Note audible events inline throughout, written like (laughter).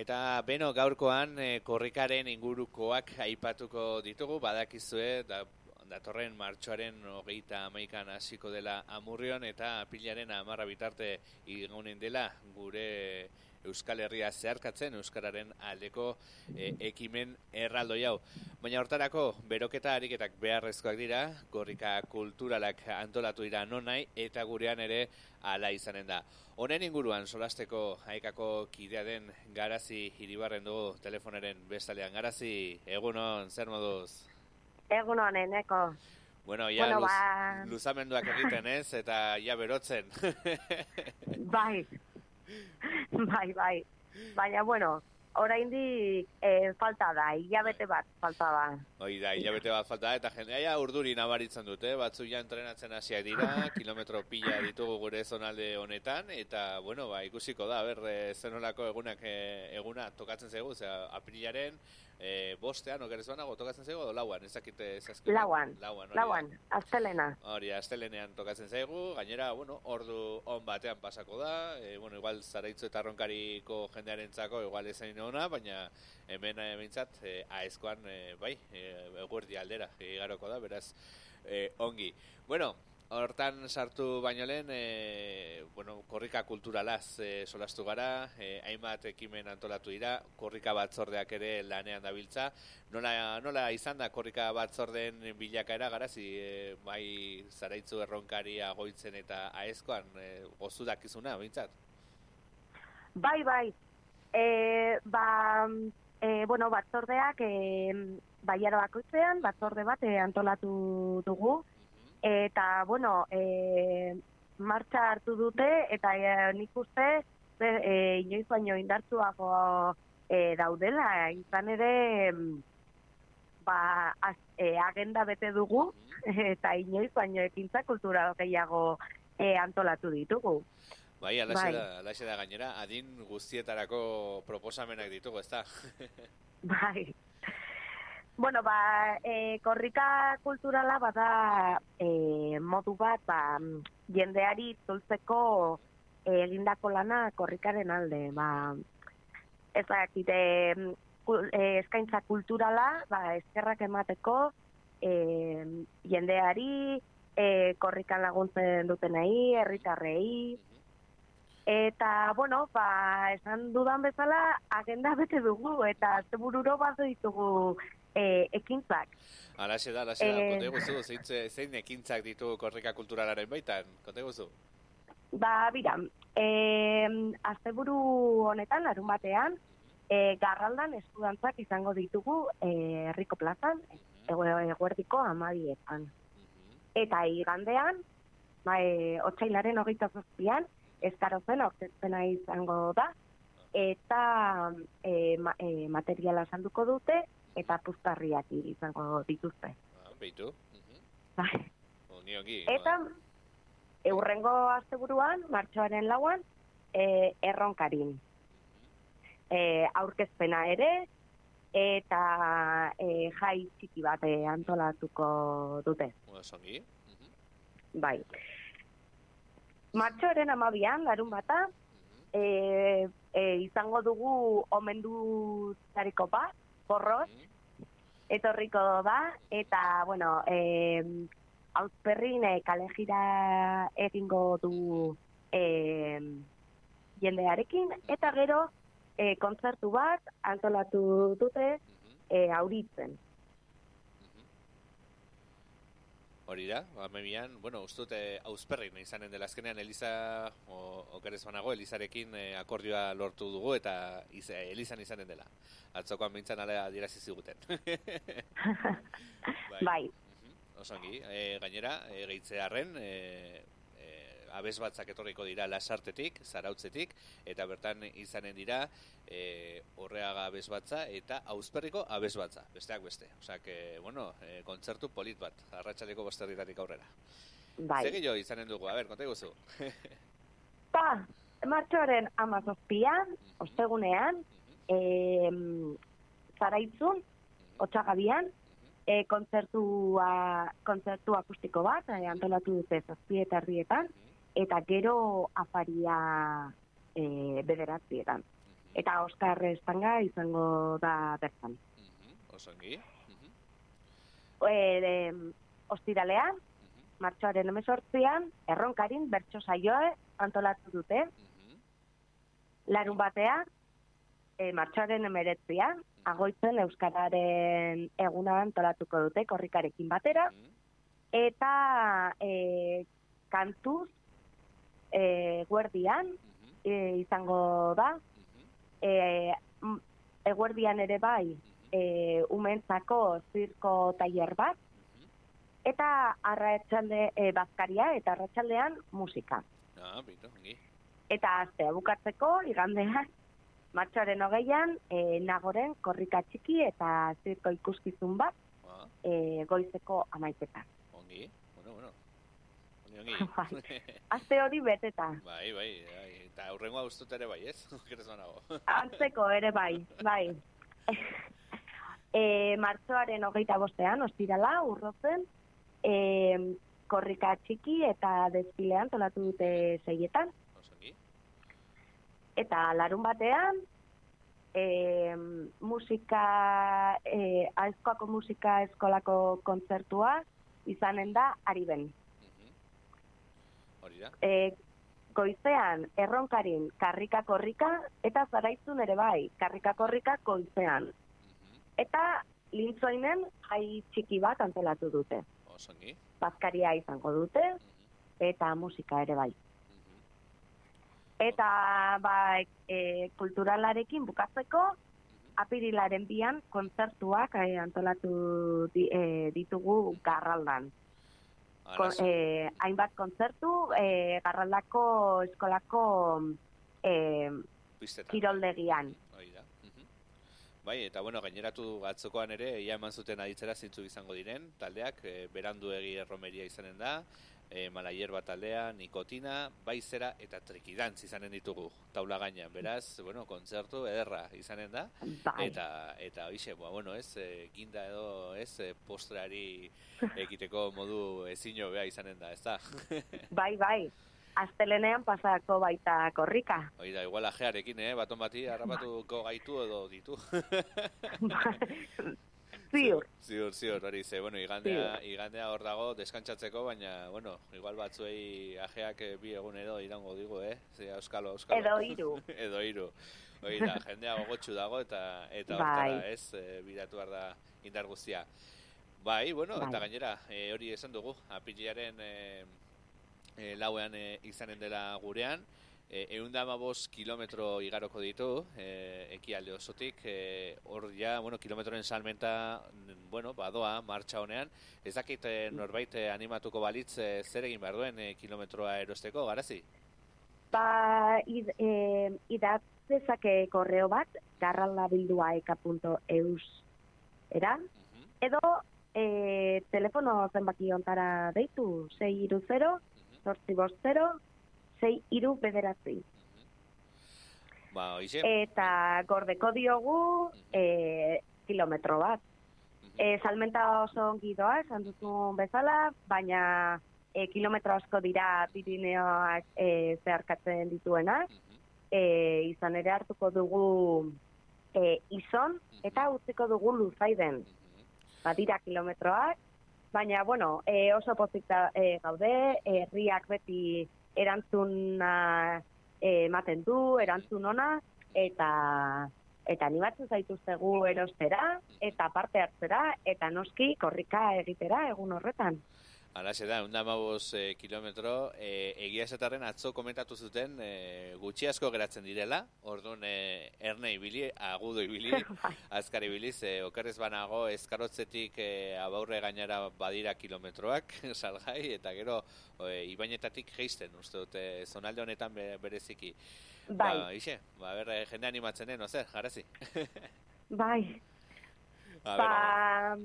Eta beno gaurkoan e, korrikaren ingurukoak aipatuko ditugu, badakizue, da, datorren martxoaren hogeita amaikan hasiko dela amurrion eta pilaren amarra bitarte igunen dela gure Euskal Herria zeharkatzen Euskararen aldeko e, ekimen erraldoi hau. Baina hortarako, beroketa ariketak beharrezkoak dira, gorrika kulturalak antolatu dira nonai, eta gurean ere ala izanen da. Honen inguruan, solasteko haikako kidea den garazi hiribarren dugu telefonaren bestalean. Garazi, egunon, zer moduz? Egunon, eneko. Bueno, ja bueno, luz, ba... luzamenduak egiten ez, eta ja berotzen. bai, bai, bai. Baina, bueno, oraindik eh, falta da, hilabete bat falta da. Hoi da, hilabete bat falta da, eta jendea urduri nabaritzen dute, batzu ja entrenatzen hasia dira, (laughs) kilometro pila ditugu gure zonalde honetan, eta, bueno, ba, ikusiko da, ber, eh, zenolako egunak eh, eguna tokatzen zegu, zera, aprilaren, eh, bostean, okeres banago, tokatzen zaigu, o lauan, ezakite ezazkite? Lauan, lauan, lauan, aztelena. Hori, aztelenean tokatzen zaigu, gainera, bueno, ordu on batean pasako da, e, bueno, igual zaraitzu eta ronkariko jendearen txako, igual ezain ona, baina hemen e, bintzat, e, aezkoan, e, bai, e, eguerdi aldera, igaroko da, beraz, e, ongi. Bueno, Hortan sartu baino lehen, e, bueno, korrika kulturalaz e, solastu gara, e, hainbat ekimen antolatu dira, korrika batzordeak ere lanean dabiltza. Nola, nola izan da korrika batzordeen bilakaera garazi, e, bai zaraitzu erronkari agoitzen eta aezkoan, e, gozu dakizuna, bintzat? Bai, bai. E, ba, e, bueno, batzordeak, e, baiara bakoitzean, batzorde bat e, antolatu dugu, eta bueno, e, martxa hartu dute eta e, nik uste e, inoiz baino indartzuago e, daudela, izan ere ba, az, e, agenda bete dugu eta inoiz baino ekintza kultura gehiago e, antolatu ditugu. Bai, alaxe, bai. Da, alaxe da gainera, adin guztietarako proposamenak ditugu, ez da? (laughs) bai, Bueno, ba, e, korrika kulturala bada e, modu bat, ba, jendeari tultzeko e, egindako lana korrikaren alde. Ba, ez da, kite, e, eskaintza kulturala, ba, eskerrak emateko e, jendeari, e, korrikan laguntzen dutenei, herritarrei, Eta, bueno, ba, esan dudan bezala, agenda bete dugu, eta zebururo bat ditugu e, ekintzak. Alaxe da, alaxe da, e, konte guzu, zein, zein ekintzak ditu korrika kulturalaren baitan, konte guzu? Ba, bira, e, azte honetan, larun batean, e, garraldan estudantzak izango ditugu e, herriko plazan, eguerdiko amadietan. Eta igandean, ba, e, otxailaren hogeita zazpian, ezkarozen orketzena izango da, eta e, ma, e, materiala salduko dute, eta puztarriak izango dituzte. Ah, beitu. Bai. (laughs) Eta eurrengo asteburuan, martxoaren lauan, e, erronkarin. E, aurkezpena ere, eta e, jai txiki bat antolatuko dute. Songi. Bai. Martxoaren amabian, larun bata, e, e, izango dugu omendu zariko bat, porros, etorriko da, eta, bueno, e, auzperrin e, kalejira egingo du e, jendearekin, eta gero e, kontzertu bat antolatu dute e, auritzen. Hori da, ba, mebian, bueno, ustute ausperrik nahi izanen dela azkenean Eliza, o, okerez banago, Elizarekin eh, akordioa lortu dugu eta iz, Elizan izanen dela. Atzokoan bintzan alea dirazi ziguten. (laughs) bai. bai. Osongi, e, gainera, e, gehitzearen, e, abez batzak etorriko dira lasartetik, zarautzetik, eta bertan izanen dira e, horreaga abez batza eta auzperriko abez batza, besteak beste. Osa, que, bueno, e, kontzertu polit bat, arratsaleko bosterritatik aurrera. Bai. Zegi jo izanen dugu, a ber, konta guzu. (laughs) ba, martxoaren amazozpian, ostegunean, e, zaraitzun, otxagabian, e, kontzertua, kontzertu akustiko bat, e, antolatu dute zazpietarrietan, eta gero afaria e, bederatzietan. eta Oskar Estanga izango da bertan. Mhm, Osongi. Mhm, E, e, ostiralean, mhm, martxoaren emezortzian, erronkarin bertso saioa antolatu dute, mhm, larun batean, e, martxoaren emeretzian, agoitzen Euskararen eguna antolatuko dute korrikarekin batera, mhm, eta e, kantuz e, guerdian mhm, e, izango da, e, eguerdian ere bai e, umentzako zirko tailer bat, eta arratsalde e, bazkaria eta arratsaldean musika. Ah, bitu, ongi. Eta astea bukatzeko igandean (laughs) martxoaren hogeian e, nagoren korrika txiki eta zirko ikuskizun bat Ah, e, goizeko amaiketan. ongi. Bueno, bueno. Ongi, ongi. (laughs) (laughs) Aste hori beteta. bai, bai, bai. Eta aurrengoa ustut ere bai, ez? (laughs) Banago. Antzeko ere bai, bai. e, martxoaren hogeita bostean, ostirala, urrotzen, e, korrika txiki eta desfilean tolatu dute zeietan. Osongi. Eta larun batean, e, musika, e, aizkoako musika eskolako kontzertua izanen da Ariben. Mhm. Hori da. E, goizean erronkarin karrika korrika eta zaraitzun ere bai, karrika korrika goizean. Mhm. Eta lintzoinen jai txiki bat antolatu dute. Osongi. Bazkaria izango dute Mhm, eta musika ere bai. mhm. Eta ba, e, kulturalarekin bukatzeko apirilaren bian kontzertuak e, antolatu di, e, ditugu garraldan. Ko, Arazo. e, hainbat kontzertu e, garraldako eskolako e, Pistetan. kiroldegian. Hori da. Bai, eta bueno, gaineratu atzokoan ere, ia eman zuten aditzera zintzuk izango diren, taldeak, e, berandu egi erromeria izanen da, e, malaierba taldea, nikotina, baizera eta trikidantz izanen ditugu, taula gainean, beraz, bueno, kontzertu ederra izanen da, Bai. eta, eta hoxe, ba, bueno, ez, e, ginda edo, ez, e, postreari (laughs) ekiteko modu ezin bea izanen da, ez da? (laughs) bai, bai. Astelenean pasako baita korrika. Hori da, igual ajearekin, eh, baton bati harrapatuko gaitu edo ditu. (laughs) Ziur. Ziur, ziur, hori ze, bueno, igandea, igandea hor dago deskantzatzeko, baina, bueno, igual batzuei ajeak eh, bi egun edo irango digu, eh? Ze, euskalo, euskalo. Edo hiru. (laughs) edo hiru. Hori da, (laughs) jendea gogotsu dago eta eta Bai. hortara, ez, e, bidatu behar da indar guztia. Bai, bueno, Bai. eta gainera, e, hori esan dugu, apilaren e, e, lauean e, izanen dela gurean, Eh, e, eundama bost kilometro igaroko ditu, eh, e, eki osotik, e, hor ja, bueno, kilometroen salmenta, bueno, badoa, martxa honean, ez dakit norbait animatuko balitz e, zer egin behar duen e, kilometroa erosteko, garazi? Ba, id, e, idat dezake korreo bat, garralabilduaeka.eus era, edo e, telefono zenbaki ontara deitu, 6 iru 0, sortzi bost zei iru bederatzi. Ba, oize. Eta gordeko diogu e, kilometro bat. E, salmenta oso ongi doa, esan bezala, baina e, kilometro asko dira Pirineoak e, zeharkatzen dituena. E, izan ere hartuko dugu e, izon eta utziko dugu luzaiden. Ba, dira kilometroak, baina, bueno, e, oso pozita e, gaude, herriak beti erantzuna e, ematen du, erantzun ona, eta eta animatzen zaituztegu erostera, eta parte hartzera, eta noski korrika egitera egun horretan. Alaxe da, unda e, kilometro, e, egia esatarren atzo komentatu zuten e, gutxi asko geratzen direla, orduan e, erne ibili, agudo ibili, (laughs) azkar ibili, ze okerrez banago ezkarotzetik e, abaurre gainera badira kilometroak, (laughs) salgai, eta gero e, ibainetatik geisten, uste dute, zonalde honetan be- bereziki. Bai, Ba, ixe, ba, ber, e, jende animatzen den, ozer, jarazi. bai. (laughs) Ba,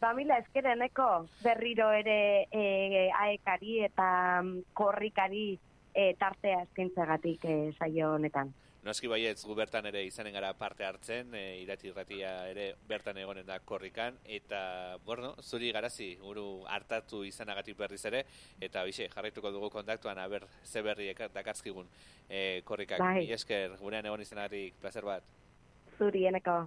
ba mila eskereneko berriro ere e, aekari eta mm, korrikari e, tartea eskaintzegatik e, saio honetan. noski baietz gu bertan ere izanen gara parte hartzen, e, irati irratia ere bertan egonen da korrikan, eta, bueno, zuri garazi, guru hartatu izanagatik berriz ere, eta bixe, jarraituko dugu kontaktuan, aber, ze berriek dakarzkigun e, korrikak. Bai. esker, gurean egon izanagatik, placer bat. Zuri, eneko.